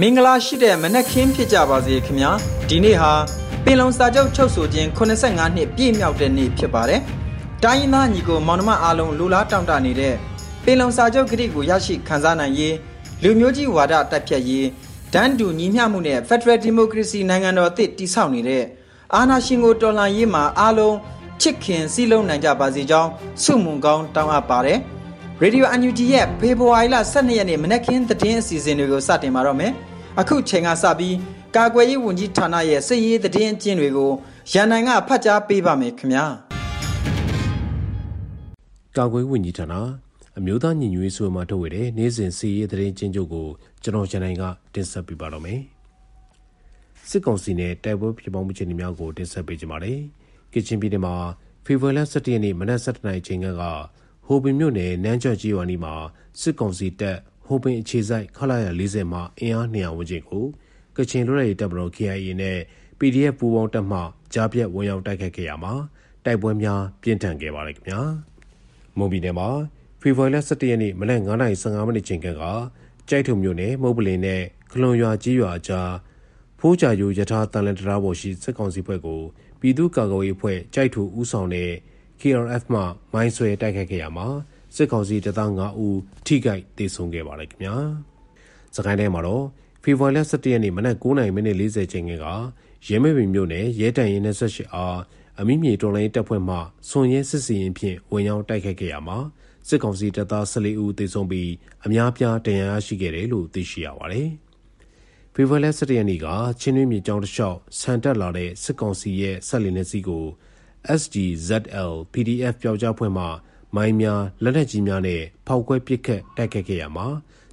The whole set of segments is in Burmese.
မင်္ဂလာရှိတဲ့မနက်ခင်းဖြစ်ကြပါစေခင်ဗျာဒီနေ့ဟာပင်လုံစာချုပ်ချုပ်ဆိုခြင်း85နှစ်ပြည့်မြောက်တဲ့နေ့ဖြစ်ပါတယ်တိုင်းရင်းသားညီကိုမောင်နှမအားလုံးလူလားတောင့်တနေတဲ့ပင်လုံစာချုပ်ကတိကိုရရှိခံစားနိုင်ရေးလူမျိုးကြီးဝါဒတက်ဖြတ်ရေးဒန်းတူညီမျှမှုနဲ့ Federal Democracy နိုင်ငံတော်အသစ်တည်ဆောက်နေတဲ့အာဏာရှင်ကိုတော်လှန်ရေးမှာအားလုံးချစ်ခင်စည်းလုံးနိုင်ကြပါစေကြောင်းဆုမွန်ကောင်းတောင်းအပ်ပါတယ် ရေဒီယို UNG ရဲ့ဖေဖော်ဝါရီလ12ရက်နေ့မနက်ခင်းသတင်းအစီအစဉ်တွေကိုစတင်ပါတော့မယ်။အခုချိန်ကစပြီးကာကွယ်ရေးဝန်ကြီးဌာနရဲ့စစ်ရေးသတင်းအကျဉ်းတွေကိုရန်နိုင်ကဖတ်ကြားပေးပါမယ်ခင်ဗျာ။ကာကွယ်ဝန်ကြီးဌာနအမျိုးသားညီညွတ်ရေးဆိုမှထုတ်ဝေတဲ့နေ့စဉ်စစ်ရေးသတင်းကျဉ်းချုပ်ကိုကျွန်တော်ရန်နိုင်ကတင်ဆက်ပေးပါတော့မယ်။စစ်ကောင်စီနဲ့တိုက်ပွဲဖြစ်ပွားမှုအခြေအနေများကိုတင်ဆက်ပေးကြပါမယ်။ကချင်ပြည်နယ်မှာဖေဖော်ဝါရီလ17ရက်နေ့မနက်7:00နာရီချိန်က ဟိုပင်မြို့နယ်နန်းချော့ကြီးဝါနီမှာစစ်ကောင်စီတပ်ဟိုပင်အခြေစိုက်ခလာရ40မှာအင်အား200ဝန်းကျင်ကိုကချင်လွတ်လပ်ရေးတပ်မတော် KIA နဲ့ PDF ပူးပေါင်းတပ်မှကြားပြတ်ဝင်ရောက်တိုက်ခတ်ခဲ့ရမှာတိုက်ပွဲများပြင်းထန်ခဲ့ပါလေခင်ဗျာမွန်ပြည်နယ်မှာဖေဖော်ဝါရီလ17ရက်နေ့မနက်9:15မိနစ်ချိန်ကကြိုက်ထုံမြို့နယ်မုတ်ပလင်နဲ့ခလွန်ရွာကြီးရွာကြားဖိုးကြယူယထာတန်လန်တရားပေါ်ရှိစစ်ကောင်စီဘက်ကိုပြည်သူ့ကာကွယ်ရေးအဖွဲ့ကြိုက်ထူဦးဆောင်တဲ့ KRF မှမိုင်းဆွဲတိုက်ခိုက်ခဲ့ရမှာစစ်ကောင်စီတပ်သား9ဦးထိခိုက်ဒေဆုံးခဲ့ပါတယ်ခင်ဗျာစကိုင်းတိုင်းမှာတော့ဖေဖော်ဝါရီလ17ရက်နေ့မနက်9:40မိနစ်40ချိန်ကရဲမဲပင်မြို့နယ်ရဲတန်ရင်28အားအမိမြေတော်လိုင်းတပ်ဖွဲ့မှစွန်ရဲစစ်စီရင်ဖြင့်ဝင်ရောက်တိုက်ခိုက်ခဲ့ရမှာစစ်ကောင်စီတပ်သား14ဦးသေဆုံးပြီးအများပြားဒဏ်ရာရရှိခဲ့တယ်လို့သိရှိရပါတယ်။ဖေဖော်ဝါရီလ17ရက်နေ့ကချင်းတွင်းမြေကြောင်းတစ်လျှောက်ဆန်တက်လာတဲ့စစ်ကောင်စီရဲ့ဆက်လင်းတဲ့စီးကို SGZL PDF ပျောက်ကြားဖွဲ့မှမိုင်းများလက်နက်ကြီးများနဲ့ဖောက်ခွဲပစ်ခတ်တိုက်ခတ်ခဲ့ရမှာ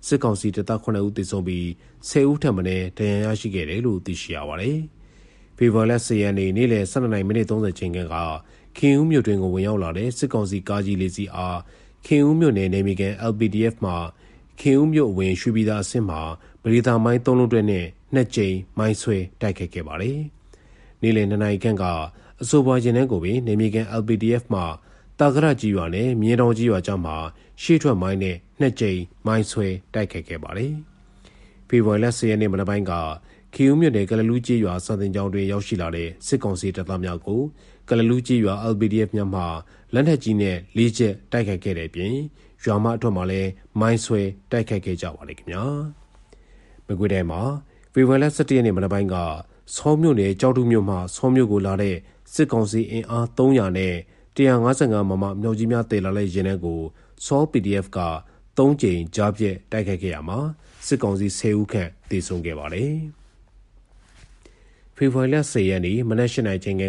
စစ်ကောင်စီတပ်သား9ဦးသေဆုံးပြီး10ဦးထပ်မံဒဏ်ရာရရှိခဲ့တယ်လို့သိရှိရပါတယ်။ဖေဖော်ဝါရီ10ရက်နေ့နေ့လယ်12:30မိနစ်30ချိန်ကခင်ဦးမြို့တွင်ကိုဝင်ရောက်လာတဲ့စစ်ကောင်စီကားကြီးလေးစီးအားခင်ဦးမြို့နယ်နေမီကန် LPDF မှခင်ဦးမြို့ဝင်ရွှေပြည်သာအဆင့်မှာပရိသာမိုင်း၃လုံးတွဲနဲ့နှစ်ကြိမ်မိုင်းဆွဲတိုက်ခတ်ခဲ့ပါတယ်။နေ့လယ်2နာရီခန့်က အဆိုပါရင်နှန်းကိုပင်နေမြေကန် LPDF မှတာဂရကြီးရွာနဲ့မြေတောင်ကြီးရွာကြားမှာရှေ့ထွက်မိုင်းနဲ့နှစ်ကြိမ်မိုင်းဆွဲတိုက်ခိုက်ခဲ့ပါတယ်။ဖေဖော်ဝါရီလ10ရက်နေ့မနက်ပိုင်းကခီဦးမြို့နယ်ကလလူးကြီးရွာစာတင်ကျောင်းတွင်ရောက်ရှိလာတဲ့စစ်ကောင်စီတပ်သားများကိုကလလူးကြီးရွာ LPDF များမှလက်နက်ကြီးနဲ့လေးချက်တိုက်ခိုက်ခဲ့တဲ့အပြင်ရွာမအထွတ်မှာလည်းမိုင်းဆွဲတိုက်ခိုက်ခဲ့ကြပါလေခင်ဗျာ။မကွေးတိုင်းမှာဖေဖော်ဝါရီလ17ရက်နေ့မနက်ပိုင်းကဆောမြို့နယ်ကြောက်တုမြို့မှဆောမြို့ကိုလာတဲ့ စစ်ကောင်စီအင်အား300နဲ့155မမမြောက်ကြီးများတည်လာတဲ့ရင်နှန်းကိုစော PDF က3ကြိမ်ကြားပြက်တိုက်ခိုက်ခဲ့ရမှာစစ်ကောင်စီ10ဦးခန့်တေဆုံးခဲ့ပါတယ်။ဖေဖော်ဝါရီလ10ရက်နေ့မနက်၈နာရီချိန်က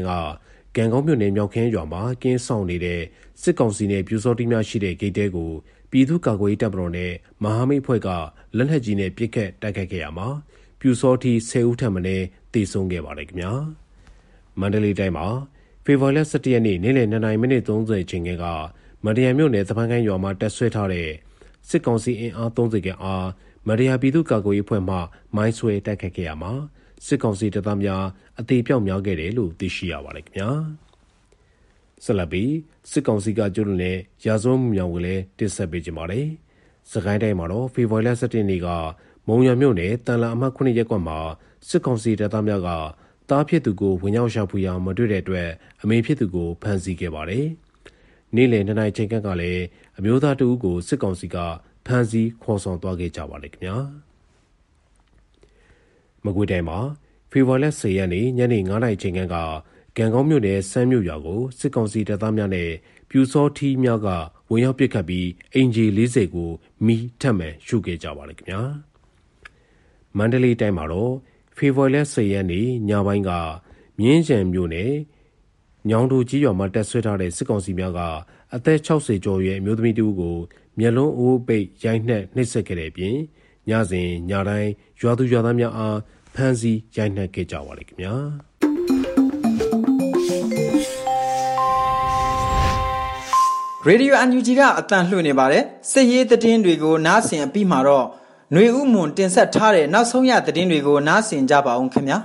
ကံကောင်းမြို့နယ်မြောက်ခင်းရွာမှာကင်းဆောင်နေတဲ့စစ်ကောင်စီနဲ့ပြူစောတိများရှိတဲ့ဂိတ်တဲကိုပြည်သူ့ကာကွယ်ရေးတပ်မတော်နဲ့မဟာမိတ်ဖွဲ့ကလက်နက်ကြီးနဲ့ပစ်ခတ်တိုက်ခိုက်ခဲ့ရမှာပြူစောတိ10ဦးထပ်မံတေဆုံးခဲ့ပါတယ်ခင်ဗျာ။ မန္တလေးတိုင်းမှာဖေဖော်ဝါရီလ17ရက်နေ့နေ့လယ်2:30မိနစ်30ချိန်ကမန္တရာမြို့နယ်သပန်းကိုင်းရွာမှာတက်ဆွဲထားတဲ့စစ်ကောင်စီအင်အား30ခန့်အားမန္တရာပြည်သူ့ကာကွယ်ရေးဖွဲ့မှမိုင်းဆွဲတိုက်ခတ်ခဲ့ရမှာစစ်ကောင်စီတပ်သားများအသေးပြောက်များခဲ့တယ်လို့သိရှိရပါတယ်ခင်ဗျာဆက်လက်ပြီးစစ်ကောင်စီကကျွလွန်တဲ့ရာဇဝမှုမြောင်ကိုလည်းတင်ဆက်ပေးကြပါမယ်စကိုင်းတိုင်းမှာတော့ဖေဖော်ဝါရီလ17ရက်နေ့ကမုံရမြို့နယ်တန်လာအမှတ်9ရပ်ကွက်မှာစစ်ကောင်စီတပ်သားများက သားဖြစ်သူကိုဝင်ရောက်ရှာဖွေအောင်မတွေ့တဲ့အတွက်အမေဖြစ်သူကိုဖမ်းဆီးခဲ့ပါတယ်။နေ့လယ်နှစ်နာရီချိန်ကလည်းအမျိုးသားတဦးကိုစစ်ကောင်စီကဖမ်းဆီးခေါ်ဆောင်သွားခဲ့ကြပါလေခင်ဗျာမကွေတိုင်မှာဖေဖော်ဝါရီ10ရက်နေ့ညနေ9:00နာရီချိန်ကကံကောင်းမြို့နယ်စမ်းမြို့ရွာကိုစစ်ကောင်စီတပ်သားများနဲ့ပြူစောထီးများကဝင်ရောက်ပစ်ခတ်ပြီးအင်ဂျီ40ကိုမီးထပ်မံရှုခဲ့ကြပါလေခင်ဗျာမန္တလေးတိုင်းမှာတော့ ဖေဖော်ဝါရီ10ရက်နေ့ညပိုင်းကမြင်းကြံမြို့နယ်ညောင်တူကြီးရွာမှာတက်ဆွဲထားတဲ့စစ်ကောင်စီများကအသက်60ကျော်ရဲ့အမျိုးသမီးတူကိုမျက်လုံးအိုးပိတ်ရိုက်နှက်နှိပ်စက်ခဲ့တဲ့အပြင်ညစဉ်ညတိုင်းရွာသူရွာသားများအားဖမ်းဆီးရိုက်နှက်ခဲ့ကြပါလေခင်ဗျာရေဒီယိုအန်ယူဂျီကအတန်လှွနေပါတယ်စစ်ရေးသတင်းတွေကိုနားဆင်အပြီးမှာတော့ ຫນွေဥမွန်တင်ဆက်ထားတဲ့နောက်ဆုံးရသတင်းတွေကိုနားဆင်ကြပါအောင်ခင်ဗျာ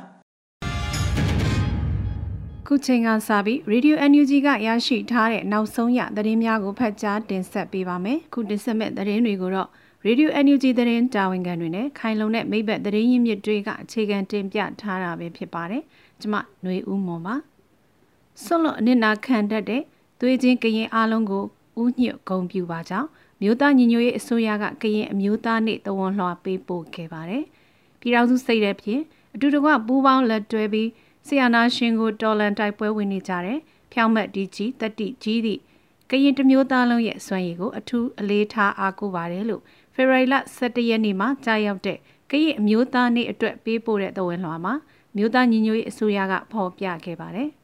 ခုချိန်ကစပြီး Radio NUG ကရရှိထားတဲ့နောက်ဆုံးရသတင်းများကိုဖတ်ကြားတင်ဆက်ပေးပါမယ်ခုတင်ဆက်မဲ့သတင်းတွေကိုတော့ Radio NUG သတင်းတာဝန်ခံတွေနဲ့ခိုင်လုံတဲ့မိဘသတင်းရင်းမြစ်တွေကအခြေခံတင်ပြထားတာပဲဖြစ်ပါတယ်ကျွန်မຫນွေဦးမွန်ပါဆွလွန်အနစ်နာခံတတ်တဲ့သွေးချင်းကရင်အားလုံးကိုဥညွတ်ဂုံပြူပါကြောင်း မြို့သားညီညွတ်ရေးအစိုးရကကရင်အမျိုးသားနေ့တဝန်လှော်ပေးပို့ခဲ့ပါတယ်။ပြည်ထောင်စုစိတ်တဲ့ဖြင့်အတူတကွပူးပေါင်းလက်တွဲပြီးဆီယနာရှင်ကိုတော်လန်တိုက်ပွဲဝင်နေကြတဲ့ဖြောင်းမတ်ဒီကြီးတတိကြီးသည့်ကရင်တမျိုးသားလုံးရဲ့စွမ်းရည်ကိုအထူးအလေးထားအားကိုးပါတယ်လို့ဖေဖော်ဝါရီလ17ရက်နေ့မှာကြားရောက်တဲ့ကရင်အမျိုးသားနေ့အတွက်ပေးပို့တဲ့တဝန်လှော်မှာမြို့သားညီညွတ်ရေးအစိုးရကဖော်ပြခဲ့ပါတယ်။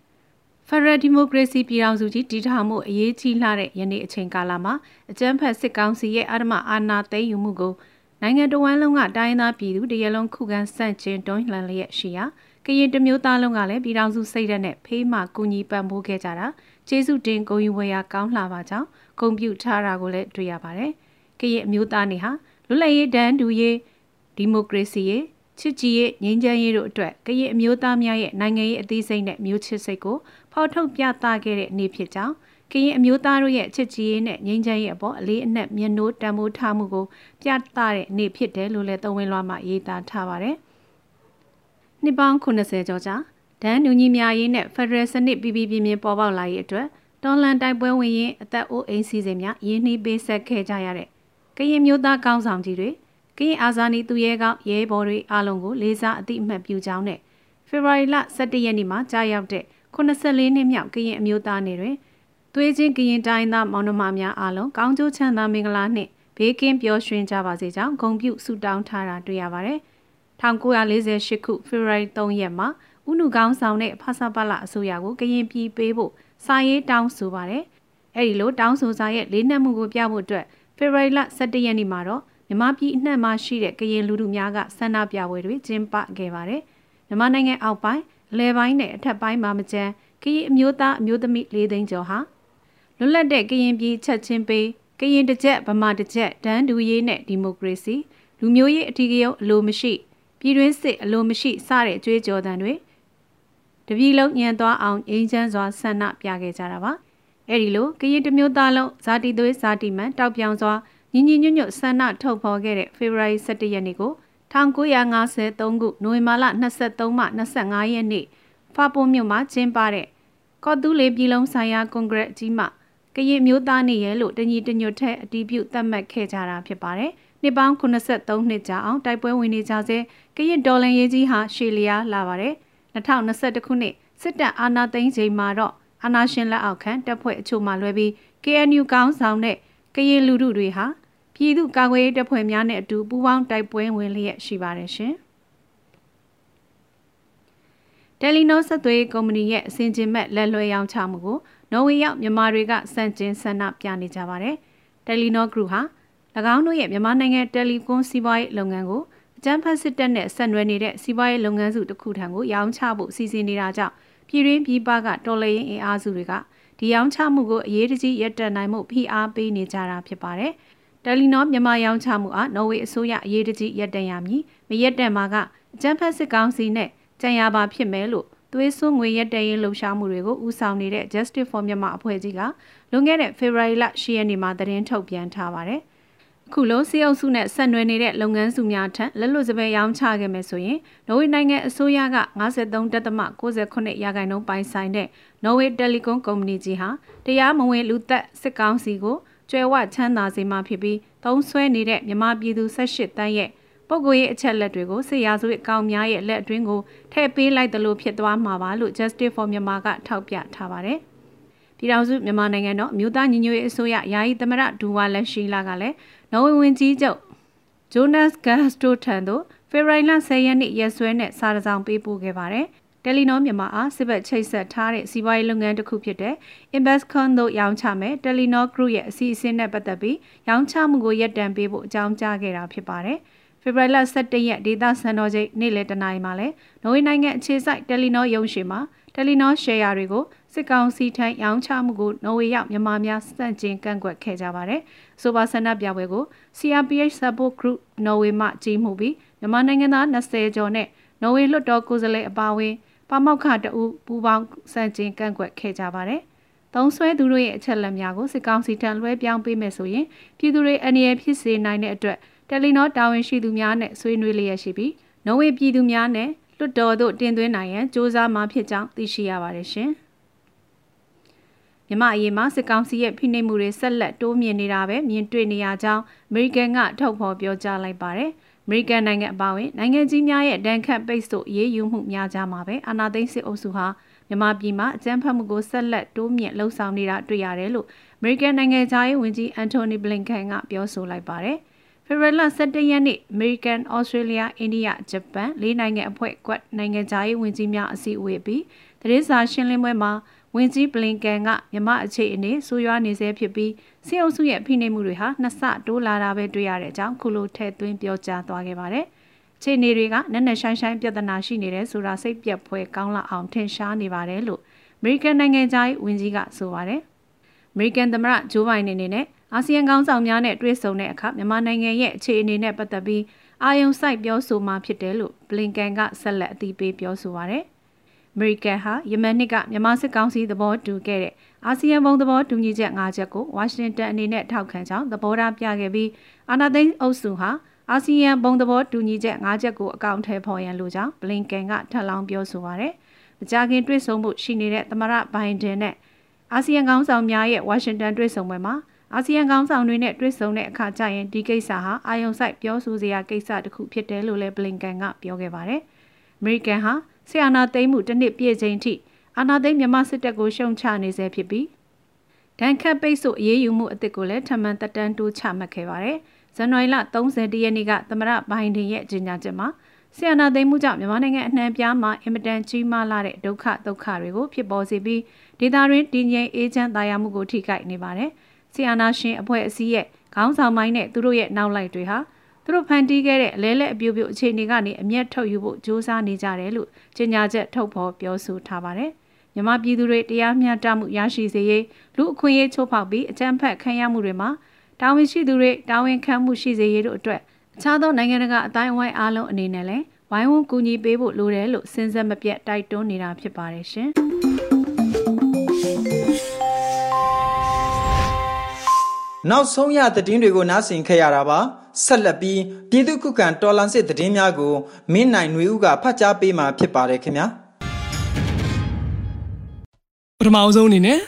ဖရယ်ဒီမိုကရေစီပြည်ထောင်စုကြီးတည်ထောင်မှုအရေးကြီးလာတဲ့ယနေ့အချိန်ကာလမှာအကြမ်းဖက်စစ်ကောင်စီရဲ့အာဏာအာဏာသိမ်းယူမှုကိုနိုင်ငံတော်ဝန်လုံးကတိုင်းသားပြည်သူတရလုံးခုခံဆန့်ကျင်တွန်းလှန်လျက်ရှိရာကရင်တမျိုးသားလုံးကလည်းပြည်ထောင်စုစိတ်ဓာတ်နဲ့ဖေးမှကူညီပံ့ပိုးခဲ့ကြတာကျေးဇူးတင်ဂုဏ်ယူဝေရကောင်းလှပါကြောင်းဂုဏ်ပြုထားတာကိုလည်းတွေ့ရပါတယ်။ကရင်အမျိုးသားနေဟာလွတ်လပ်ရေးတန်းတူရေးဒီမိုကရေစီရေးချစ်ကြည်ရေးငြိမ်းချမ်းရေးတို့အတွက်ကရင်အမျိုးသားများရဲ့နိုင်ငံရေးအသေးစိတ်နဲ့မျိုးချစ်စိတ်ကို ဖော်ထုတ်ပြသခဲ့တဲ့နေ့ဖြစ်ကြောင်းကရင်အမျိုးသားတို့ရဲ့ချစ်ကြည်ရေးနဲ့ငြိမ်းချမ်းရေးအပေါ်အလေးအနက်မျက်နှိုးတံမိုးထားမှုကိုပြသတဲ့နေ့ဖြစ်တယ်လို့လည်းသဝင်လွှာမှာရေးသားထားပါတယ်။နှစ်ပေါင်း80ကျော်ကြာဒန်းနူညီများရေးနဲ့ဖက်ဒရယ်စနစ်ပြည်ပြည်ပြင်းပြင်းပေါ်ပေါက်လာရေးအတွက်တော်လန်တိုက်ပွဲဝင်ရင်အသက်အိုးအိမ်စီစဉ်များရင်းနှီးပေးဆက်ခဲ့ကြရတဲ့ကရင်မျိုးသားကောင်းဆောင်ကြီးတွေကရင်အာဇာနည်သူရဲကောင်းရဲဘော်တွေအားလုံးကိုလေးစားအသိအမှတ်ပြုကြောင်းနဲ့ဖေဖော်ဝါရီလ17ရက်နေ့မှာကြာရောက်တဲ့ 84နှစ်မြောက်ကရင်အမျိုးသားနေ့တွင်သွေးချင်းကရင်တိုင်းသားမောင်နှမများအားလုံးကောင်းကျိုးချမ်းသာမင်္ဂလာနှင့်ဘေးကင်းပျော်ရွှင်ကြပါစေကြောင်းဂုဏ်ပြုဆုတောင်းထားတာတွေ့ရပါတယ်။1948ခုဖေဖော်ဝါရီ3ရက်မှာဥနုကောင်းဆောင်တဲ့ဖဆပလအစိုးရကိုကရင်ပြည်ပေးဖို့စာရေးတောင်းဆိုပါတယ်။အဲဒီလိုတောင်းဆိုစာရဲ့လေးနက်မှုကိုပြဖို့အတွက်ဖေဖော်ဝါရီလ17ရက်နေ့မှာတော့မြမပြည်အနှံ့မှာရှိတဲ့ကရင်လူထုများကဆန္ဒပြပွဲတွေကျင်းပခဲ့ပါတယ်။မြန်မာနိုင်ငံအောက်ပိုင်း အလဲပိုင်းနဲ့အထက်ပိုင်းမှာမကျန်းကရင်အမျိုးသားအမျိုးသမီး၄သိန်းကျော်ဟာလွတ်လပ်တဲ့ကရင်ပြည်ချက်ချင်းပေးကရင်တစ်ချက်ဗမာတစ်ချက်ဒန်းဒူရေးနဲ့ဒီမိုကရေစီလူမျိုးရေးအထီးကရုံအလိုမရှိပြည်တွင်းစစ်အလိုမရှိစတဲ့ကြွေးကြော်သံတွေတပြည်လုံးညံသွားအောင်အင်းချမ်းစွာဆန္ဒပြခဲ့ကြတာပါအဲ့ဒီလိုကရင်တမျိုးသားလုံးဇာတိသွေးဇာတိမှန်တောက်ပြောင်စွာညီညီညွတ်ညွတ်ဆန္ဒထုတ်ဖော်ခဲ့တဲ့ဖေဖော်ဝါရီ17ရက်နေ့ကို 1953ခုနိုဝင်ဘာလ23မှ25ရက်နေ့ဖာပုံမြို့မှာကျင်းပတဲ့ကော့တူးလေးပြည်လုံးဆိုင်ရာကွန်ဂရက်ကြီးမှကရင်မျိုးသားနေရဲလို့တညီတညွတ်ထဲအတီးပြုတ်သတ်မှတ်ခဲ့ကြတာဖြစ်ပါတယ်။နှစ်ပေါင်း83နှစ်ကြာအောင်တိုက်ပွဲဝင်နေကြဆဲကရင်ဒေါ်လန်ရေးကြီးဟာရှေလျားလာပါတယ်။2021ခုနှစ်စစ်တပ်အာဏာသိမ်းချိန်မှာတော့အာဏာရှင်လက်အောက်ခံတပ်ဖွဲ့အချို့မှလွဲပြီး KNU ကောင်းဆောင်တဲ့ကရင်လူထုတွေဟာ ပြည်သူ့ကာကွယ်ရေးတပ်ဖွဲ့များနဲ့အတူပူးပေါင်းတိုက်ပွဲဝင်လျက်ရှိပါတယ်ရှင်။တယ်လီနိုဆက်သွေးကုမ္ပဏီရဲ့အစင်ကျင်မဲ့လက်လွှဲရောင်းချမှုကိုနော်ဝေရောက်မြန်မာတွေကစန့်ကျင်ဆန္ဒပြနေကြပါတယ်။တယ်လီနိုဂရုဟာ၎င်းတို့ရဲ့မြန်မာနိုင်ငံတယ်လီကွန်စီးပွားရေးလုပ်ငန်းကိုအကြမ်းဖက်စစ်တပ်နဲ့ဆက်နွယ်နေတဲ့စီးပွားရေးလုပ်ငန်းစုတစ်ခုထံကိုရောင်းချဖို့စီစဉ်နေတာကြောင့်ပြည်တွင်းပြည်ပကတော်လှန်ရေးအင်အားစုတွေကဒီရောင်းချမှုကိုအရေးတကြီးရပ်တန့်နိုင်မှုဖိအားပေးနေကြတာဖြစ်ပါတယ်။ တယ်လီနောမြန်မာရောင်းချမှုအားနော်ဝေအစိုးရအရေးတကြီးရပ်တန့်ရမည်။မရပ်တန့်မှာကအကြမ်းဖက်စစ်ကောင်စီနဲ့ကြံရပါဖြစ်မယ်လို့သွေးစွန်းငွေရက်တရင်လှုပ်ရှားမှုတွေကိုဦးဆောင်နေတဲ့ Justice for Myanmar အဖွဲ့ကြီးကလွန်ခဲ့တဲ့ February လ10ရက်နေ့မှာသတင်းထုတ်ပြန်ထားပါတယ်။ခုလိုစီအုပ်စုနဲ့ဆက်နွယ်နေတဲ့လုပ်ငန်းစုများထံလက်လွတ်စပယ်ရောင်းချခဲ့မယ်ဆိုရင်နော်ဝေနိုင်ငံအစိုးရက53.68ရာခိုင်နှုန်းပိုင်ဆိုင်တဲ့နော်ဝေတယ်လီကွန်ကုမ္ပဏီကြီးဟာတရားမဝင်လူသက်စစ်ကောင်းစီကို ကျွဲဝချမ်းသာစေမှာဖြစ်ပြီးသုံးဆွဲနေတဲ့မြန်မာပြည်သူ18တန်းရဲ့ပုဂ္ဂိုလ်ရေးအချက်လက်တွေကိုစစ်ရာဇဝတ်ကောင်များရဲ့လက်အတွင်းကိုထည့်ပေးလိုက်တယ်လို့ဖြစ်သွားမှာပါလို့ Justice for Myanmar ကထောက်ပြထားပါတယ်။ပြည်ထောင်စုမြန်မာနိုင်ငံတော်မြို့သားညီညွတ်ရေးအစိုးရယာယီသမရဒူဝါလက်ရှိလာကလည်းနော်ဝေဝင်ကြီးချုပ်ဂျိုနတ်ဂတ်စတိုထန်တို့ဖေဖော်ဝါရီလ10ရက်နေ့ရက်စွဲနဲ့စာတစောင်ပေးပို့ခဲ့ပါတယ်။ တယ်လီနောမြန်မာအားစစ်ဘက်ချိတ်ဆက်ထားတဲ့စီးပွားရေးလုပ်ငန်းတစ်ခုဖြစ်တဲ့ Investcon တို့ရောင်းချမယ်တယ်လီနော Group ရဲ့အစီအစဉ်နဲ့ပတ်သက်ပြီးရောင်းချမှုကိုရပ်တန့်ပေးဖို့အကြောင်းကြားခဲ့တာဖြစ်ပါတယ်။ဖေဖော်ဝါရီလ17ရက်ဒေသစံတော်ချိန်နေ့လယ်တနာရီမှာလဲနော်ဝေနိုင်ငံအခြေစိုက်တယ်လီနောရုံးရှိမှာတယ်လီနောရှယ်ယာတွေကိုစစ်ကောင်စီထံရောင်းချမှုကိုနော်ဝေရောက်မြန်မာများစန့်ကျင်ကန့်ကွက်ခဲ့ကြပါတယ်။ဆိုပါဆန္ဒပြပွဲကို CRPH Support Group နော်ဝေမှကြီးမှုပြီးမြန်မာနိုင်ငံသား20ကျော်နဲ့နော်ဝေလွှတ်တော်ကိုယ်စားလှယ်အပါအဝင် ပါမောက်ခတအူပူပေါင်းစန့်ကျင်ကန့်ကွက်ခဲ့ကြပါတယ်။သုံးဆွဲသူတို့ရဲ့အချက်လက်များကိုစစ်ကောင်စီထံလွှဲပြောင်းပေးမယ်ဆိုရင်ပြည်သူတွေအနေနဲ့ဖြစ်စေနိုင်တဲ့အတွက်တယ်လီနောတာဝန်ရှိသူများနဲ့ဆွေးနွေးလျက်ရှိပြီးနော်ဝေပြည်သူများနဲ့လွတ်တော်သို့တင်သွင်းနိုင်ရန်စ조사မှာဖြစ်ကြောင်းသိရှိရပါတယ်ရှင်။ မြမအရေးမှာစစ်ကောင်စီရဲ့ဖိနှိပ်မှုတွေဆက်လက်တိုးမြင့်နေတာပဲမြင်တွေ့နေရကြောင်းအမေရိကန်ကထုတ်ဖော်ပြောကြားလိုက်ပါတယ်။အမေရိကန်နိုင်ငံအပါအဝင်နိုင်ငံကြီးများရဲ့ဒဏ်ခတ်ပိတ်ဆို့ရေးယူမှုများကြမှာပဲအာဏာသိမ်းစစ်အုပ်စုဟာမြန်မာပြည်မှာအကြမ်းဖက်မှုကိုဆက်လက်တိုးမြင့်လှုံ့ဆော်နေတာတွေ့ရတယ်လို့အမေရိကန်နိုင်ငံသားရေးဝန်ကြီးအန်တိုနီဘလင်ကန်ကပြောဆိုလိုက်ပါတယ်။ဖေဖော်ဝါရီလ17ရက်နေ့အမေရိကန်၊ဩစတြေးလျ၊အိန္ဒိယ၊ဂျပန်လေးနိုင်ငံအဖွဲ့ကွက်နိုင်ငံသားရေးဝန်ကြီးများအစည်းအဝေးပြီးသတင်းစာရှင်းလင်းပွဲမှာ ဝန်ကြီးဘလင်ကန်ကမြမအခြေအနေဆိုးရွားနေဆဲဖြစ်ပြီးစစ်အုပ်စုရဲ့ဖိနှိပ်မှုတွေဟာနှစ်ဆတိုးလာတာပဲတွေ့ရတဲ့အကြောင်းခုလိုထည့်သွင်းပြောကြားသွားခဲ့ပါတယ်။ခြေနေတွေကနက်နက်ရှိုင်းရှိုင်းပြဿနာရှိနေတယ်ဆိုတာစိတ်ပြက်ဖွယ်ကောင်းလာအောင်ထင်ရှားနေပါတယ်လို့အမေရိကန်နိုင်ငံသားဝန်ကြီးကဆိုပါတယ်။အမေရိကန်သမ္မတဂျိုးဘိုင်ဒန်အနေနဲ့အာဆီယံခေါင်းဆောင်များနဲ့တွေ့ဆုံတဲ့အခါမြန်မာနိုင်ငံရဲ့အခြေအနေနဲ့ပတ်သက်ပြီးအာယုံစိုက်ပြောဆိုမှဖြစ်တယ်လို့ဘလင်ကန်ကဆက်လက်အသိပေးပြောဆိုပါရယ် အမေရိကန်ဟာယမန်နှစ်ကမြန်မာစစ်ကောင်စီသဘောတူခဲ့တဲ့အာဆီယံဘုံသဘောတူညီချက်၅ချက်ကိုဝါရှင်တန်အနေနဲ့ထောက်ခံကြောင်းသဘောထားပြခဲ့ပြီးအာနာသိန်းအုပ်စုဟာအာဆီယံဘုံသဘောတူညီချက်၅ချက်ကိုအကောင့်ထဲပေါ်ရန်လိုကြောင်းဘလင်ကန်ကထပ်လောင်းပြောဆိုပါရယ်။မကြာခင်တွေ့ဆုံမှုရှိနေတဲ့သမရဘိုင်ဒန်နဲ့အာဆီယံခေါင်းဆောင်များရဲ့ဝါရှင်တန်တွေ့ဆုံပွဲမှာအာဆီယံခေါင်းဆောင်တွေနဲ့တွေ့ဆုံတဲ့အခါကျရင်ဒီကိစ္စဟာအာယုံဆိုင်ပြောဆိုစရာကိစ္စတစ်ခုဖြစ်တယ်လို့လည်းဘလင်ကန်ကပြောခဲ့ပါတယ်။အမေရိကန်ဟာ ဆီအာနာသိမ်းမှုတစ်နှစ်ပြည့်ချိန်ထိအာနာသိမ်းမြန်မာစစ်တပ်ကိုရှုံချနေဆဲဖြစ်ပြီးဒဏ်ခတ်ပိတ်ဆို့အရေးယူမှုအသစ်ကိုလည်းထပ်မံတက်တန်းတိုးချမှတ်ခဲ့ပါတယ်။ဇန်နဝါရီလ30ရက်နေ့ကသမရဘိုင်ဒန်ရဲ့ကြေညာချက်မှာဆီယနာသိမ်းမှုကြောင့်မြန်မာနိုင်ငံအနှံပြားမှာအင်မတန်ကြီးမားလာတဲ့ဒုက္ခဒုက္ခတွေကိုဖြစ်ပေါ်စေပြီးဒေသတွင်းတည်ငြိမ်အေးချမ်းသာယာမှုကိုထိခိုက်နေပါတယ်။ဆီယနာရှင်အဖွဲ့အစည်းရဲ့ခေါင်းဆောင်ပိုင်းနဲ့သူတို့ရဲ့နောက်လိုက်တွေဟာ သူတို့ဖန်တီးခဲ့တဲ့အလဲလက်အပြိုပြိုအခြေအနေကနေအမျက်ထုတ်ယူဖို့ကြိုးစားနေကြတယ်လို့ကြေညာချက်ထုတ်ဖော်ပြောဆိုထားပါတယ်။မြန်မာပြည်သူတွေတရားမျှတမှုရရှိစေရေးလူအခွင့်အရေးချိုးဖောက်ပြီးအကြမ်းဖက်ခံရမှုတွေမှာတာဝန်ရှိသူတွေတာဝန်ခံမှုရှိစေရေးတို့အတွက်အခြားသောနိုင်ငံတကာအတိုင်းအဝိုင်းအားလုံးအနေနဲ့လည်းဝိုင်းဝန်းကူညီပေးဖို့လိုတယ်လို့စဉ်ဆက်မပြတ်တိုက်တွန်းနေတာဖြစ်ပါတယ်ရှင်။နောက်ဆုံးရသတင်းတွေကိုနားဆင်ခဲ့ရတာပါ ဆက်လက်ပြီးပြည်သူ့ခုခံတော်လှန်စစ်သတင်းများကိုမင်းနိုင်ຫນွေဦးကဖတ်ကြားပေးမှာဖြစ်ပါတယ်ခင်ဗျာ။ထမအောင်ဆုံးအနေနဲ့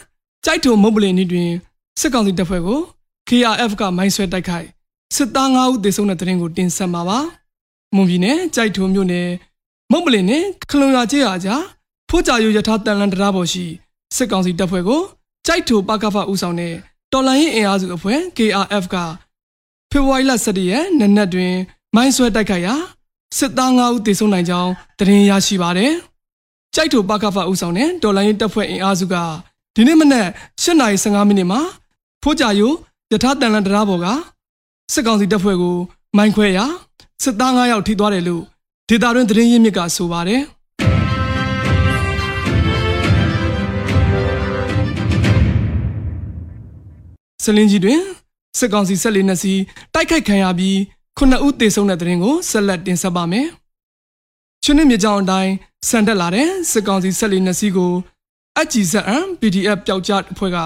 ကြိုက်ထုံမုတ်ပလင်နေ့တွင်စစ်ကောင်စီတပ်ဖွဲ့ကို KRF ကမိုင်းဆွဲတိုက်ခိုက်စစ်သား9ဦးသေဆုံးတဲ့တဲ့ရင်ကိုတင်ဆက်မှာပါ။မွန်ပြည်နယ်ကြိုက်ထုံမြို့နယ်မုတ်ပလင်နဲ့ခလုံရကျေးရွာကြားဖိုးကြရိုရထားတန်လန်တရားပေါ်ရှိစစ်ကောင်စီတပ်ဖွဲ့ကိုကြိုက်ထုံပကဖဦးဆောင်တဲ့တော်လိုင်းရင်အင်အားစုအဖွဲ့ KRF က ဖေဖော်ဝါရီလ17ရက်နေ့နက်တွင် မိုင်းဆွဲတိုက်ခိုက်ရာစစ်သား9ဦးသေဆုံးနိုင်ကြောင်းသတင်းရရှိပါတယ်။ကြိုက်ထိုပကဖဦးဆောင်တဲ့ဒေါ်လာရင်းတပ်ဖွဲ့အင်အားစုကဒီနေ့မနက်8:15မိနစ်မှာဖိုးကြယိုယထာတန်လန်တရားပေါ်ကစစ်ကောင်စီတပ်ဖွဲ့ကို မိုင်းခွဲရာစစ်သား9ယောက်ထိသွားတယ်လို့ဒေတာတွင်သတင်းရင်းမြစ်ကဆိုပါတယ်စလင်းကြီးတွင် စစ်ကောင်စီဆက်လက်နှစ်စီးတိုက်ခိုက်ခံရပြီးခုနှစ်ဦးသေဆုံးတဲ့တဲ့ရင်ကိုဆက်လက်တင်ဆက်ပါမယ်။ချင်းနစ်မြေကြောင်အတိုင်းဆန်တက်လာတဲ့စစ်ကောင်စီဆက်လီနှစ်စီးကိုအကြည်ဇအံ PDF ပျောက်ကြားအဖွဲ့က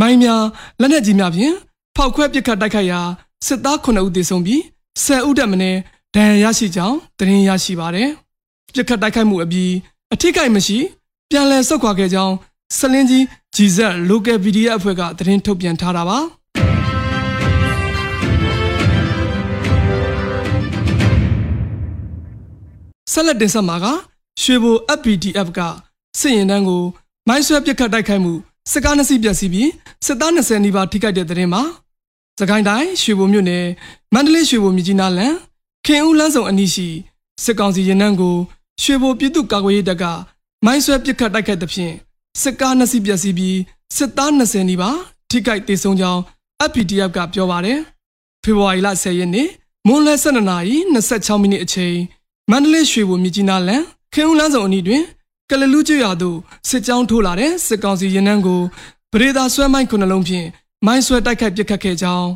မိုင်းများလက်နက်ကြီးများဖြင့်ဖောက်ခွဲပစ်ခတ်တိုက်ခိုက်ရာစစ်သား9ဦးသေဆုံးပြီး10ဦးတက်မင်းဒဏ်ရာရရှိကြောင်းသတင်းရရှိပါတယ်။ပစ်ခတ်တိုက်ခိုက်မှုအပြီးအထိကိမရှိပြန်လည်ဆုတ်ခွာခဲ့ကြောင်းစလင်းကြီးဂျီဇက် local PDF အဖွဲ့ကသတင်းထုတ်ပြန်ထားတာပါ။ ဆက်လက်တင်ဆက်မှာကရွှေဘို FPDF ကစစ်ရင်တန်းကိုမိုင်းဆွဲပစ်ခတ်တိုက်ခိုက်မှုစစ်ကားနှစ်စီးပြက်စီးပြီးစစ်သား20နီးပါးထိခိုက်တဲ့တဲ့တင်မှာစကိုင်းတိုင်းရွှေဘိုမြို့နယ်မန္တလေးရွှေဘိုမြကြီးနားလန်ခင်ဦးလန်းဆောင်အနီးရှိစစ်ကောင်စီရင်နှန်းကိုရွှေဘိုပြည်သူ့ကာကွယ်ရေးတပ်ကမိုင်းဆွဲပစ်ခတ်တိုက်ခိုက်တဲ့ဖြင့်စစ်ကားနှစ်စီးပြက်စီးပြီးစစ်သား20နီးပါးထိခိုက်ဒေဆုံးကြောင်း FPDF ကပြောပါတယ်ဖေဖော်ဝါရီလ10ရက်နေ့မွန်းလယ်12နာရီ26မိနစ်အချိန် မန္တလေးရွှေဘိုမြကြီးနားလန်ခင်ဦးလန်းဆောင်အနီးတွင်ကလလူးကျွရသို့စစ်ကြောင်းထိုးလာတဲ့စစ်ကောင်စီရင်နှန်းကိုပရိသာဆွဲမိုင်းခုနှလုံးဖြင့်မိုင်းဆွဲတိုက်ခိုက်ပစ်ခတ်ခဲ့ကြောင်း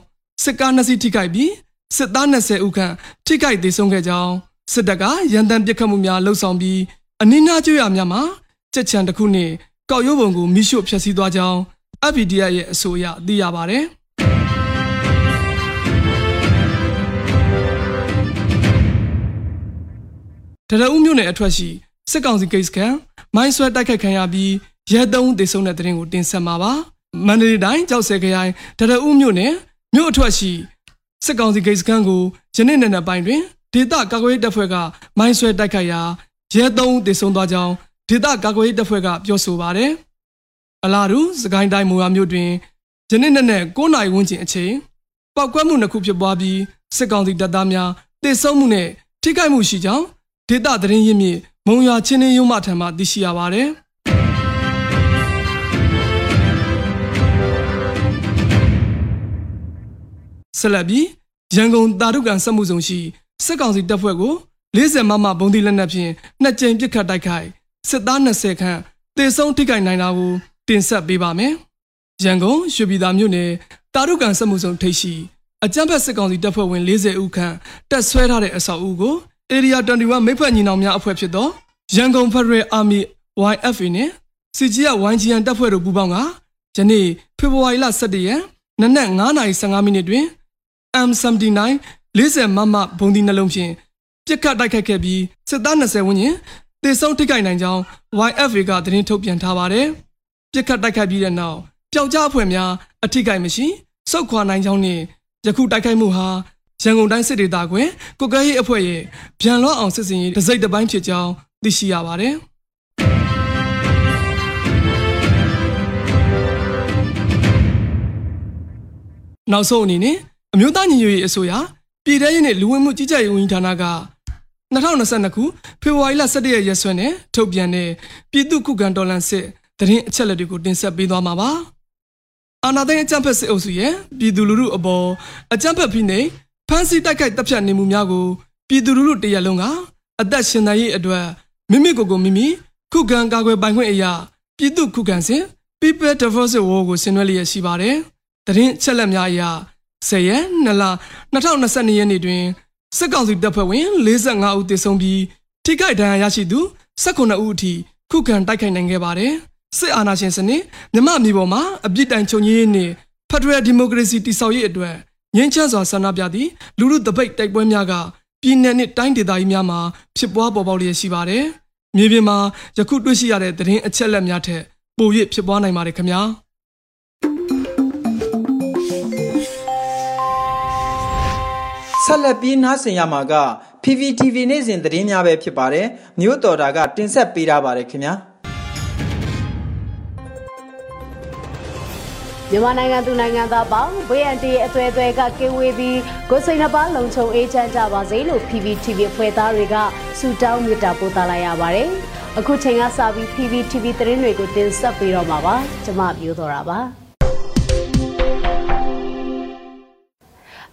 စစ်ကားနှစ်စီးထိခိုက်ပြီးစစ်သား20ဦးခန့်ထိခိုက်ဒေဆုံးခဲ့ကြောင်းစစ်တပ်ကရန်တမ်းပစ်ခတ်မှုများလှုပ်ဆောင်ပြီးအနည်းနာကျွရများမှာကြက်ချံတစ်ခုနှင့်ကောက်ရိုးပုံကိုမိရှို့ဖျက်ဆီးသွားကြောင်း FPDF ရဲ့အဆိုအရသိရပါတယ်။ တရဦးမြို့နယ်အထွက်ရှိစစ်ကောင်စီဂိတ်စကန်မိုင်းဆွဲတိုက်ခိုက်ခံရပြီးရဲသုံးသေဆုံးတဲ့တဲ့ရင်ကိုတင်ဆက်မှာပါမန္တလေးတိုင်းကြောက်စဲခရိုင်တရဦးမြို့နယ်မြို့အထွက်ရှိစစ်ကောင်စီဂိတ်စကန်ကိုယနေ့နေ့နဲ့ပိုင်းတွင်ဒေသကာကွယ်ရေးတပ်ဖွဲ့ကမိုင်းဆွဲတိုက်ခိုက်ရာရဲသုံးသေဆုံးသွားကြောင်းဒေသကာကွယ်ရေးတပ်ဖွဲ့ကပြောဆိုပါတယ်အလားတူစကိုင်းတိုင်းမူဟာမြို့တွင်ယနေ့နေ့နဲ့9နာရီဝန်းကျင်အချိန်ပောက်ကွဲမှုနှစ်ခုဖြစ်ပွားပြီးစစ်ကောင်စီတပ်သားများတေဆုံးမှုနဲ့ထိခိုက်မှုရှိကြောင်း ဒေသသတင်းရင်းမြစ်မုံရွာချင်းင်းရုံးမှထံမှသိရှိရပါတယ်ဆက်လက်ပြီးရန်ကုန်တာရုကန်စက်မှုဆောင်ရှိစစ်ကောင်စီတပ်ဖွဲ့ကို40မမဘုံဒီလက်နက်ဖြင့်နှစ်ကြိမ်ပစ်ခတ်တိုက်ခိုက်စစ်သား20ခန့်တေဆုံးထိခိုက်နိုင်တာကိုတင်ဆက်ပေးပါမယ်။ရန်ကုန်ရွှေပြည်သာမြို့နယ်တာရုကန်စက်မှုဆောင်ထိပ်ရှိအကြမ်းဖက်စစ်ကောင်စီတပ်ဖွဲ့ဝင်40ဦးခန့်တက်ဆွဲထားတဲ့အဆောက်အဦကို Area 21မိဖက်ညီနောင်များအဖွဲ့ဖြစ်သောရန်ကုန် Federal Army YFA နဲ့ CGF YGN တပ်ဖွဲ့တို့ပူးပေါင်းကယနေ့ဖေဖော်ဝါရီလ17ရက်နနက်9:15မိနစ်တွင် M79 40မမဘုံဒီနှလုံးဖြင့်ပြစ်ခတ်တိုက်ခိုက်ခဲ့ပြီးစစ်သား20ဝန်းကျင်တေဆုံးထိခိုက်နိုင်ကြောင်း YFA ကသတင်းထုတ်ပြန်ထားပါတယ်။ပြစ်ခတ်တိုက်ခိုက်ပြီးတဲ့နောက်ပျောက်ကြားအဖွဲ့များအထိခိုက်မရှိစုခွာနိုင်ကြောင်းနှင့်ယခုတိုက်ခိုက်မှုဟာ ရန်ကုန်တိုင်းစစ်ဒေသကွယ်ကုကဲရေးအဖွဲ့ရဲ့ဗျံလွှတ်အောင်စစ်စင်ရေးတစိမ့်တစ်ပိုင်းဖြစ်ကြောင်းသိရှိရပါတယ်။နောက်ဆုံးအနေနဲ့အမျိုးသားညီညွတ်ရေးအစိုးရပြည်ထရေးနဲ့လူဝင်မှုကြီးကြပ်ရေးဝန်ကြီးဌာနက2022ခုဖေဖော်ဝါရီလ17ရက်ရက်စွဲနဲ့ထုတ်ပြန်တဲ့ပြည်သူ့ခုခံတော်လှန်စစ်တရင်အချက်လက်တွေကိုတင်ဆက်ပေးသွားမှာပါ။အာဏာသိမ်းအကြမ်းဖက်စစ်အုပ်စုရဲ့ပြည်သူလူထုအပေါ်အကြမ်းဖက်ဖိနှိပ် ဖမ်းဆီးတိုက်ခိုက်တပ်ဖြတ်နေမှုများကိုပြည်သူလူထုတရက်လုံးကအသက်ရှင်သန်ရေးအတွက်မိမိကိုယ်ကိုမိမိခုခံကာကွယ်ပိုင်ခွင့်အရာပြည်သူခုခံစဉ် People Defensive War ကိုဆင်နွှဲလျက်ရှိပါတယ်။တရင်ချက်လက်များအရ10ရက်2လ2022ရက်နေ့တွင်စစ်ကောင်စီတပ်ဖွဲ့ဝင်45ဦးသေဆုံးပြီးထိခိုက်ဒဏ်ရာရရှိသူ19ဦးအထိခုခံတိုက်ခိုက်နိုင်ခဲ့ပါတယ်။စစ်အာဏာရှင်စနစ်မြမအမျိုးပေါ်မှာအပြစ်တိုင်ချုပ်ငြိမ်းရေးနှင့်ဖက်ဒရယ်ဒီမိုကရေစီတည်ဆောက်ရေးအတွက် ငြိမ်းချမ်းစွာဆန္ဒပြသည့်လူလူတပိတ်တိုက်ပွဲများကပြည်내နှင့်တိုင်းဒေသကြီးများမှာဖြစ်ပွားပေါ်ပေါက်လျက်ရှိပါတယ်။မြေပြင်မှာယခုတွေ့ရှိရတဲ့သတင်းအချက်အလက်များထက်ပို၍ဖြစ်ပွားနိုင်ပါတယ်ခင်ဗျာ။ဆက်လက်ပြီးနားဆင်ရမှာက PPTV နေ့စဉ်သတင်းများပဲဖြစ်ပါတယ်မြို့တော်တာကတင်ဆက်ပေးထားပါတယ်ခင်ဗျာ မြန်မာနိုင်ငံသူနိုင်ငံသားပေါင်း BNT အသွဲအသွဲကကင်းဝေးပြီးကိုစိန်နှပါလုံခြုံအေးချမ်းကြပါစေလို့ PPTV ဖွဲ့သားတွေကဆုတောင်းမေတ္တာပို့သလိုက်ရပါတယ်။အခုချိန်ကစပြီး PPTV သတင်းတွေကိုတင်ဆက်ပေးတော့မှာပါ။ကျွန်မပြောတော့တာပါ။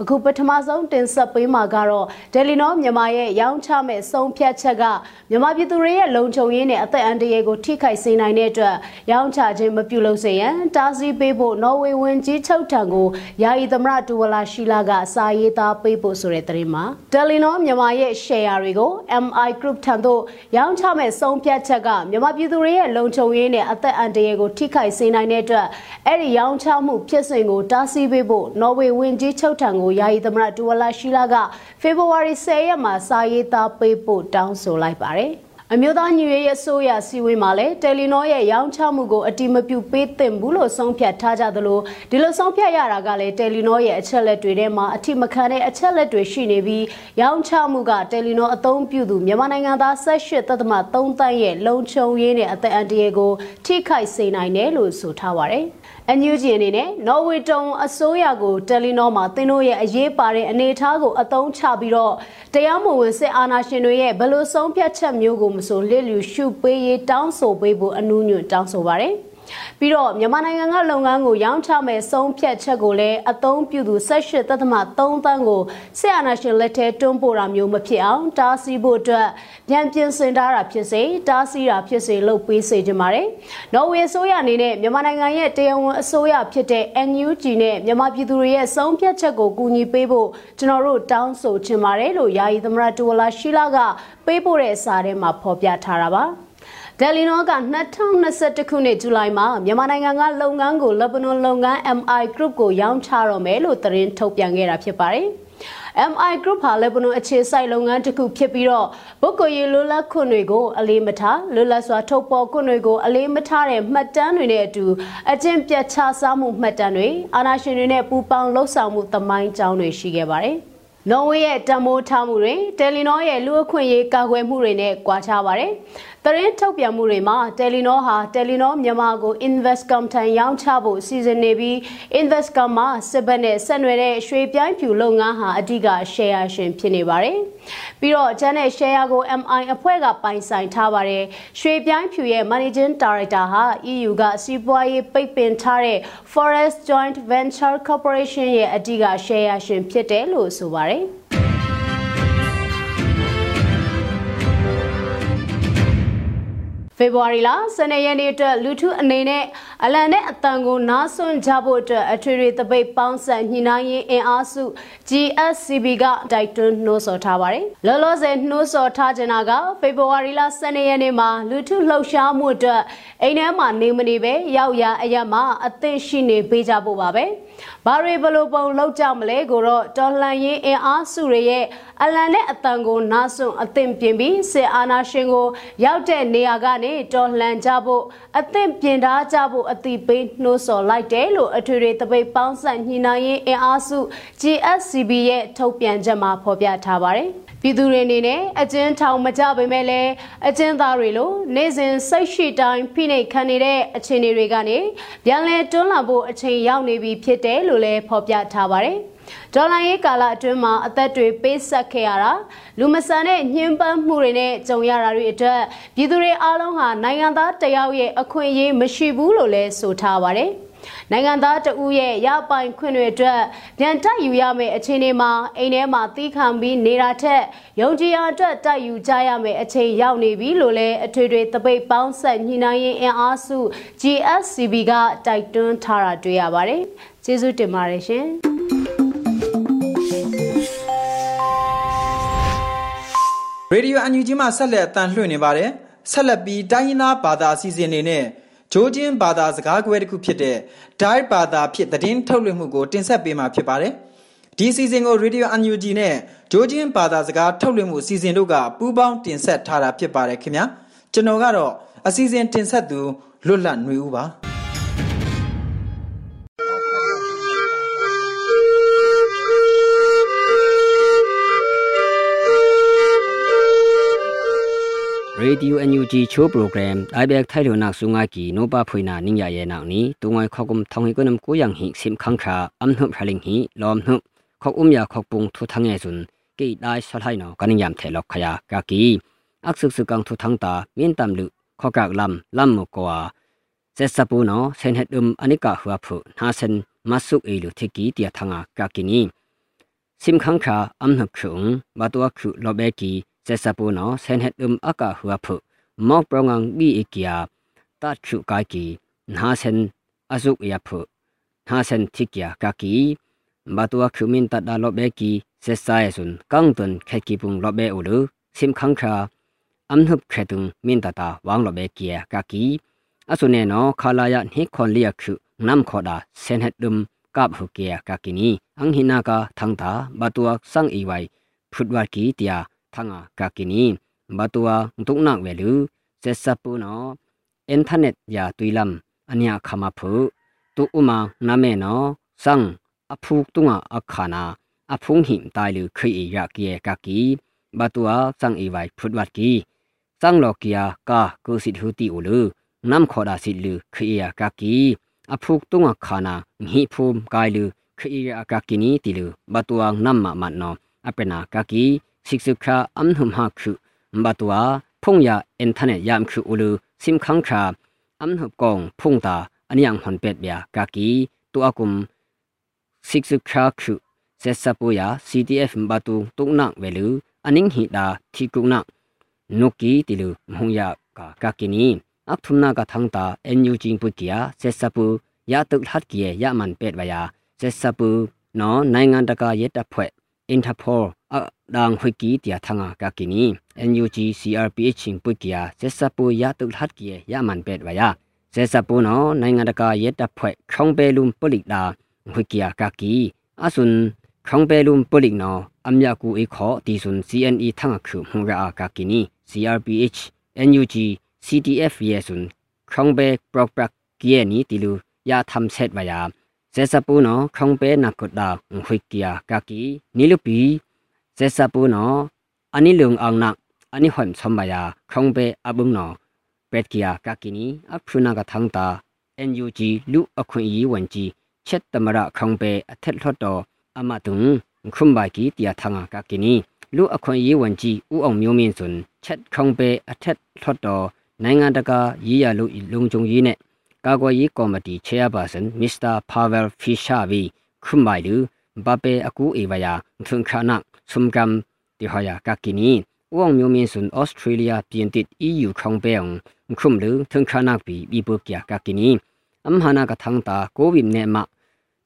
အခုပထမဆုံးတင်ဆက်ပေးမှာကတော့တယ်လီနောမြန်မာရဲ့ရောင်းချမဲ့ဆုံးဖြတ်ချက်ကမြန်မာပြည်သူတွေရဲ့လုံခြုံရေးနဲ့အသက်အန္တရာယ်ကိုထိခိုက်စေနိုင်တဲ့အတွက်ရောင်းချခြင်းမပြုလုပ်စေရန်တားဆီးပေးဖို့နော်ဝေဝင်ကြီးချုပ်ထံကိုယာယီသမရဒူဝလာရှိလာကစာရေးသားပေးဖို့ဆိုတဲ့သတင်းမှာတယ်လီနောမြန်မာရဲ့ share တွေကို MI Group ထံသို့ရောင်းချမဲ့ဆုံးဖြတ်ချက်ကမြန်မာပြည်သူတွေရဲ့လုံခြုံရေးနဲ့အသက်အန္တရာယ်ကိုထိခိုက်စေနိုင်တဲ့အတွက်အဲ့ဒီရောင်းချမှုဖြစ်စဉ်ကိုတားဆီးပေးဖို့နော်ဝေဝင်ကြီးချုပ်ထံကိုကိုယာယီသမရဒူဝလာရှိလာကဖေဖော်ဝါရီ10ရက်မှာစာရေးသားပေးဖို့တောင်းဆိုလိုက်ပါတယ်အမျိုးသားညီညွတ်ရေးအစိုးရစီဝေးမှာလည်းတယ်လီနောရဲ့ရောင်းချမှုကိုအတိမပြုပေးသင့်ဘူးလို့ဆုံးဖြတ်ထားကြသလိုဒီလိုဆုံးဖြတ်ရတာကလည်းတယ်လီနောရဲ့အချက်လက်တွေထဲမှာအထိမခံတဲ့အချက်လက်တွေရှိနေပြီးရောင်းချမှုကတယ်လီနောအသုံးပြုသူမြန်မာနိုင်ငံသား18သက်သမ3တန်းရဲ့လုံခြုံရေးနဲ့အသက်အန္တရာယ်ကိုထိခိုက်စေနိုင်တယ်လို့ဆိုထားပါတယ်။ NUG အနေနဲ့နော်ဝေတုံအစိုးရကိုတယ်လီနောမှာသင်တို့ရဲ့အရေးပါတဲ့အနေအထားကိုအသုံးချပြီးတော့တရားမဝင်စစ်အာဏာရှင်တွေရဲ့ဘလို့ဆုံးဖြတ်ချက်မျိုးကိုမဆိုလစ်လျူရှုပေးရေးတောင်းဆိုပေးဖို့အနူးညွတ်တောင်းဆိုပါရယ် ပြီးတော့မြန်မာနိုင်ငံကလုပ်ငန်းကိုရောင်းချမဲ့ဆုံးဖြတ်ချက်ကိုလည်းအသုံးပြုသူ18သက်သမ3တန်းကိုစစ်အာဏာရှင်လက်ထဲတွန်းပို့တာမျိုးမဖြစ်အောင်တားဆီးဖို့အတွက်ပြန်ပြင်ဆင်ထားတာဖြစ်စေတားဆီးတာဖြစ်စေလုပ်ပေးစေချင်ပါတယ်။နော်ဝေအစိုးရအနေနဲ့မြန်မာနိုင်ငံရဲ့တရားဝင်အစိုးရဖြစ်တဲ့ NUG နဲ့မြန်မာပြည်သူတွေရဲ့ဆုံးဖြတ်ချက်ကိုကူညီပေးဖို့ကျွန်တော်တို့တောင်းဆိုချင်ပါတယ်လို့ယာယီသမရတူဝလာရှိလာကပေးပို့တဲ့စာထဲမှာဖော်ပြထားတာပါ။ ဒယ်လီနောက2021ခုနှစ်ဇူလိုင်မှာမြန်မာနိုင်ငံကလုပ်ငန်းကိုလက်ဘနွန်လုပ်ငန်း MI Group ကိုရောင်းချတော့မယ်လို့သတင်းထုတ်ပြန်ခဲ့တာဖြစ်ပါတယ်။ MI Group ဟာလက်ဘနွန်အခြေစိုက်လုပ်ငန်းတစ်ခုဖြစ်ပြီးတော့ပုဂ္ဂိုလ်ရေးလွတ်လပ်ခွင့်တွေကိုအလေးမထားလွတ်လပ်စွာထုတ်ပေါ်ခွင့်တွေကိုအလေးမထားတဲ့မှတ်တမ်းတွေနဲ့အတူအကျင့်ပြတ်ချစားမှုမှတ်တမ်းတွေအာဏာရှင်တွေနဲ့ပူးပေါင်းလှုပ်ဆောင်မှုသမိုင်းကြောင်းတွေရှိခဲ့ပါတယ်။နော်ဝေရဲ့တမိုးထားမှုတွေတယ်လီနောရဲ့လူအခွင့်ရေးကာကွယ်မှုတွေနဲ့ကွာခြားပါတယ်။ တရင်ထုတ်ပြန်မှုတွေမှာတယ်လီနောဟာတယ်လီနောမြန်မာကို Investcom ထံရောင်းချဖို့စီစဉ်နေပြီး Investcom မှာစစ်ဘက်နဲ့ဆက်နွယ်တဲ့ရွှေပြိုင်းဖြူလုပ်ငန်းဟာအဓိက share ရှင်ဖြစ်နေပါတယ်။ပြီးတော့ကျန်တဲ့ share ကို MI အဖွဲ့ကပိုင်ဆိုင်ထားပါတယ်။ရွှေပြိုင်းဖြူရဲ့ Managing Director ဟာ EU ကစီးပွားရေးပိတ်ပင်ထားတဲ့ Forest Joint Venture Corporation ရဲ့အဓိက share ရှင်ဖြစ်တယ်လို့ဆိုပါတယ်။ ဖေဖော်ဝါရီလ12ရက်နေ့အတွက်လူထုအနေနဲ့အလံနဲ့အတန်ကိုနားဆွင့်ကြဖို့အတွက်အထွေထွေတပိတ်ပေါင်းဆက်ညှိနှိုင်းရေးအင်အားစု GSCB ကတိုက်တွန်းနှိုးဆော်ထားပါတယ်။လောလောဆယ်နှိုးဆော်ထားကြတာကဖေဖော်ဝါရီလ12ရက်နေ့မှာလူထုလှုပ်ရှားမှုအတွက်အိမ်ထဲမှာနေမနေပဲရောက်ရအရက်မှာအသင့်ရှိနေပေးကြဖို့ပါပဲ။ဘာတွေဘလို့ပုံလောက်ကြမလဲကိုတော့တော်လှန်ရေးအင်အားစုတွေရဲ့အလံနဲ့အတန်ကိုနားဆွအသင့်ပြင်ပြီးစစ်အာဏာရှင်ကိုရောက်တဲ့နေရာကနေတော်လှန်ကြဖို့အသင့်ပြင်ထားကြဖို့အတိပေးနှိုးဆော်လိုက်တယ်လို့အထွေထွေတပိတ်ပေါင်းဆက်ညှိနှိုင်းရေးအင်အားစု GSCB ရဲ့ထုတ်ပြန်ချက်မှာဖော်ပြထားပါတယ်။ပြည်သူတွေအနေနဲ့အကျဉ်းထောင်မကြပေမဲ့လည်းအကျဉ်းသားတွေလိုနေ့စဉ်စိတ်ရှိတိုင်းဖိနှိပ်ခံနေတဲ့အခြေအနေတွေကနေပြန်လည်တွန်းလှန်ဖို့အချိန်ရောက်နေပြီဖြစ်တယ်လို့လည်းဖော်ပြထားပါတယ်။ ဒေါ်လာရေးကာလအတွင်းမှာအသက်တွေပေးဆက်ခဲ့ရတာလူမဆန်တဲ့ညှဉ်းပန်းမှုတွေနဲ့ကြုံရတာတွေအတွက်ပြည်သူတွေအားလုံးဟာနိုင်ငံသားတယောက်ရဲ့အခွင့်အရေးမရှိဘူးလို့လည်းဆိုထားပါတယ်။နိုင်ငံသားတဦးရဲ့ရပိုင်ခွင့်တွေအတွက်ပြန်တိုက်ယူရမယ့်အခြေအနေမှာအိမ်ထဲမှာတီးခံပြီးနေတာထက်ယုံကြည်ရအတွက်တိုက်ယူကြရမယ့်အချိန်ရောက်နေပြီလို့လည်းအထွေထွေတပိတ်ပေါင်းဆက်ညှိနှိုင်းရေးအင်အားစု GSCB ကတိုက်တွန်းထားတာတွေ့ရပါတယ်။ကျေးဇူးတင်ပါတယ်ရှင်။ ရေဒီယိုအန်ယူဂျီမှဆက်လက်အတန်လှည့်နေပါတယ်ဆက်လက်ပြီးတိုင်းရင်းသားဘာသာအစီအစဉ်တွေနဲ့ဂျိုးချင်းဘာသာစကားကွဲတစ်ခုဖြစ်တဲ့ Dai ဘာသာဖြစ်သတင်းထုတ်လွှင့်မှုကိုတင်ဆက်ပေးမှာဖြစ်ပါတယ်။ဒီစီစဉ်ကို Radio UNG နဲ့ဂျိုးချင်းဘာသာစကားထုတ်လွှင့်မှုစီစဉ်တို့ကပူးပေါင်းတင်ဆက်ထားတာဖြစ်ပါတယ်ခင်ဗျာ။ကျွန်တော်ကတော့အစီအစဉ်တင်ဆက်သူလွတ်လပ်ຫນွေဦးပါ။ Radio NUG Cho program Aibek Thailo nak sunga ki no pa phuina ningya ye nak ni tungai khokum thongi kunam ko yang hi sim khang kha am hnup haling hi lom hnup khok um ya khok pung thu thange sun ke dai sal hai no kaning yam thelok khaya ka ki ak suk suk kang thu thang ta min tam lu khokak lam lam mo kwa se sapu no sen het um anika hua phu na sen masuk e lu thiki tia thanga ka ki ni sim khang kha am hnup khung ba to khu lobe ki เจสปูนอเซนเฮตุมอากาหัวผุมอกปรงังบีอีกยาตัดชุกากีนาเซนอสุกยาผุนาเซนทิกยากากีบาตัวคิมินตัดดาลบเบกีเซซายสุนกังตุนแคกีปุงลบเบอุลุซิมคังคาอัมนุบแคตุงมินตาตาวางลบเบกียกากีอสุเนนอคาลายะนิคอนเลียคือนำขอดาเซนเฮตุมกาบหุเกียกากินีอังหินาคาทังตาบาตัวสังอีไวพุดวากีเตีย ဖငါကကိနီဘတ်တဝတုနာဝဲလူဆက်စပူနောအင်တာနက်ယာတွီလမ်အညာခမဖုတူဥမာနာမဲနောစံအဖုတုငါအခါနာအဖုန်ဟိမတိုင်လူခိရကီကကီဘတ်တဝစံအီဝိုင်ဖုဒဝတ်ကီစံလောကီယာကာကုစစ်ဟူတီအိုလူနမ်ခေါ်ဒါစစ်လူခိရကကီအဖုတုငါခါနာဟိဖုမ်ကိုင်လူခိရကကီနီတီလူဘတ်တဝနမ်မမတ်နောအပနာကကီ สิกสุคราอัมหุมฮาคุบาตัวพงยาอินเทอร์เน็ตยามคืออุลืซิมคังคราอัมหุบกองพงตาอันยังหอนเป็ดเบียกากีตัวกุมสิกสุคราคุเซสปุยา CTF บาตูตุกนักเวลืออันนิงหิดาทิกุนักนุกีติลือมงยากากากินีอักทุมนากะทังตาเอ็นยูจิงปุกิยาเซสปุยาตึกฮัดเกียยามันเป็ดวายาเซสปุนอနိုင်ငံတကာရဲတပ်ဖွဲ့ Interpol အဒန်ခွေကီတျာထငါကကီနီ NUG CRPH ချင်းပုကီယာဆက်စပူရတုဟတ်ကီယမန်ပက်ဝယာဆက်စပူနောနိုင်ငံတကာရဲတပ်ဖွဲ့ခေါင်ပဲလုံပလိဒါခွေကီယာကကီအဆွန်ခေါင်ပဲလုံပလိနောအမြကူအခေါ်တီဆွန် CNE ထငါခုမှုရာကကီနီ CRPH NUG CTF ယေဆွန်ခေါင်ပဲပရော့ပရကီယနီတီလူယာသမ်ဆက်ဝယာ เซซาปูนอคงเปนักกดาหุยกียกากีนิลุปีเซซาปูนออันนี้ลุงอังนักอันนี้หอมชมบายาคงเปอบุงนอเป็ดกียกากินีอัพรุนากะทังตา NUG လူအခွင့်အရေးဝန်ကြီးချက်တမရခေါင်ပေအထက်လှတော်အမတုံခုံဘိုင်ကီတျာထငါကကီနီလူအခွင့်အရေးဝန်ကြီးဦးအောင်မျိုးမင်းစွန်ချက်ခေါင်ပေအထက်လှတော်နိုင်ငံတကာရေးရလို့လုံခြုံရေးနဲ့ ကာကွယ်ရေးကော်မတီ chairperson Mr. Pavel Fishavi ခုမိုင်လူဘပေအကူအေဝယာထွန်ခနာဆုမ်ကမ်တီဟယာကကီနီဝေါမျိုးမင်းစွန်ဩစတြေးလျပြင်တစ် EU ခေါင်ပေအောင်ခုမ်လူထွန်ခနာပီဘီပုကျာကကီနီအမ်ဟာနာကထန်းတာကိုဗစ်နေမ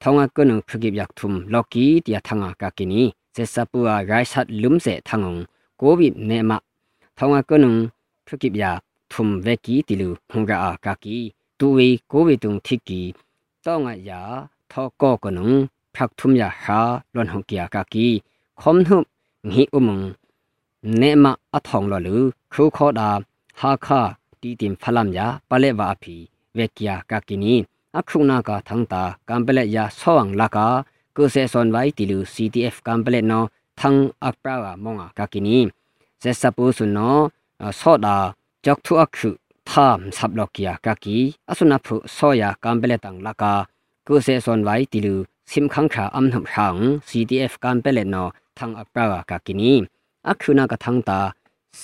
ထောင်းကနုဖကိဘ yak thum loki tia thanga ka kini se sapua rai sat lum se thangong covid ne ma thonga kanu phukip ya thum veki tilu hunga a ka ki တူ ဝေကိုဝေတုံထိကီတောငါယာထောကောကနုံဖက်ထုမယာဟာလွန်ဟောကီယာကကီခ ோம் နှုငီဥမုံနေမအထောင်လလူခုခောတာဟာခာတီတင်ဖလမ်ယာပလေဝါဖီဝေကီယာကကီနီအခုနာကသန်းတာကံပလက်ယာဆောင်းလာကာကုဆေဆွန်ဝိုင်တီလူ CTF ကံပလက်နောသန်းအပရာမောငါကကီနီဇက်စပူဆုနောဆောဒါကြောက်ထုအခု ทามสับลอกยากากีอสุนัพุซอยากามเปเลตังลากากูเซซอนไว้ติลูซิมขังขาอัมหำหัง CDF กามเปเลนอทางอัปรากากินีอักคืนากะทังตา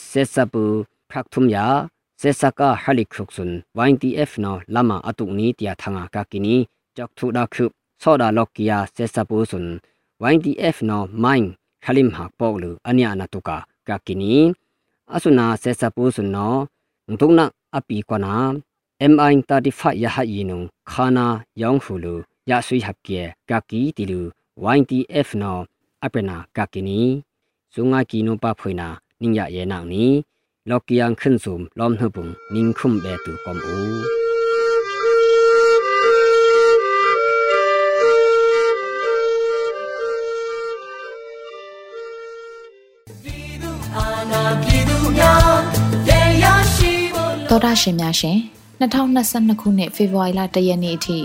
เซซาปูพรักทุมยาเซซากาฮัลิครุกซุนวายทีเอฟนอลามาอตุกนี้เตียทางอากากินีจอกทุดาคึบซอดาลอกยาเซซาปูซุนวายทีเอฟนอไมน์ฮัลิมหักปอกลืออันยานาตุกากากินีอสุนาเซซาปูซุนนอตุกนัก အပီကနာ MI35 ယဟယီနုခါနာယောင်ဖူလူရဆွေဟပ်ကေကကီတီလူ YTF နောအပနာကကီနီဇုံငါကီနိုပဖွေနာနင်းရရဲ့နောင်နီလော်ကီယန်ခွန်းစုံလောမ်နှပုန်နင်းခုမ်ဘဲတူကွန်ဦး တော်တာရှင်များရှင်2022ခုနှစ်ဖေဖော်ဝါရီလ1ရက်နေ့အထိ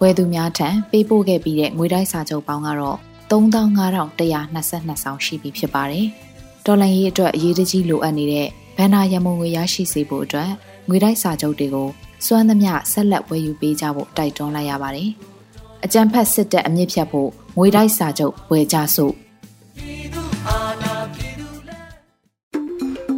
ဝယ်သူများထံပေးပို့ခဲ့ပြီးတဲ့ငွေတိုက်စာချုပ်ပေါင်းကတော့35,122ဆောင်ရှိပြီဖြစ်ပါတယ်။ဒေါ်လာရေးအတွက်အရေးတကြီးလိုအပ်နေတဲ့ဘဏ္ဍာရမုံငွေရရှိစေဖို့အတွက်ငွေတိုက်စာချုပ်တွေကိုစွမ်းသမျှဆက်လက်ဝယ်ယူပေးကြဖို့တိုက်တွန်းလိုက်ရပါတယ်။အကြံဖက်စစ်တပ်အမြင့်ဖြတ်ဖို့ငွေတိုက်စာချုပ်ဝယ်ကြစို့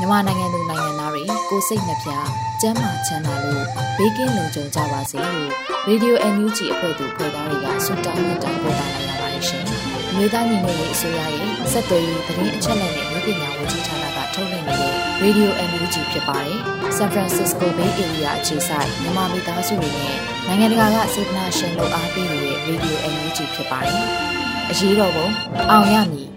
မြန်မာနိုင်ငံသူနိုင်ငံသားတွေကိုစိတ်နှပြကျန်းမာချမ်းသာလို့ဘေးကင်းလုံခြုံကြပါစေလို့ Radio NUG အဖွဲ့သူဖွဲ့သားတွေကဆုတောင်းမြတ်တာပို့တာလိုက်ရပါတယ်ရှင်။မြေသားညီမတွေအစိုးရရဲ့စက်သွေးရေးသတင်းအချက်အလက်တွေပညာဝန်ကြီးဌာနကထုတ်လွှင့်နေတဲ့ Radio NUG ဖြစ်ပါတယ်။ San Francisco Bay Area အခြေစိုက်မြန်မာမိသားစုတွေနဲ့နိုင်ငံတကာကစေတနာရှင်လို့အားပေးနေတဲ့ Radio NUG ဖြစ်ပါတယ်။အရေးတော်ပုံအောင်ရမည်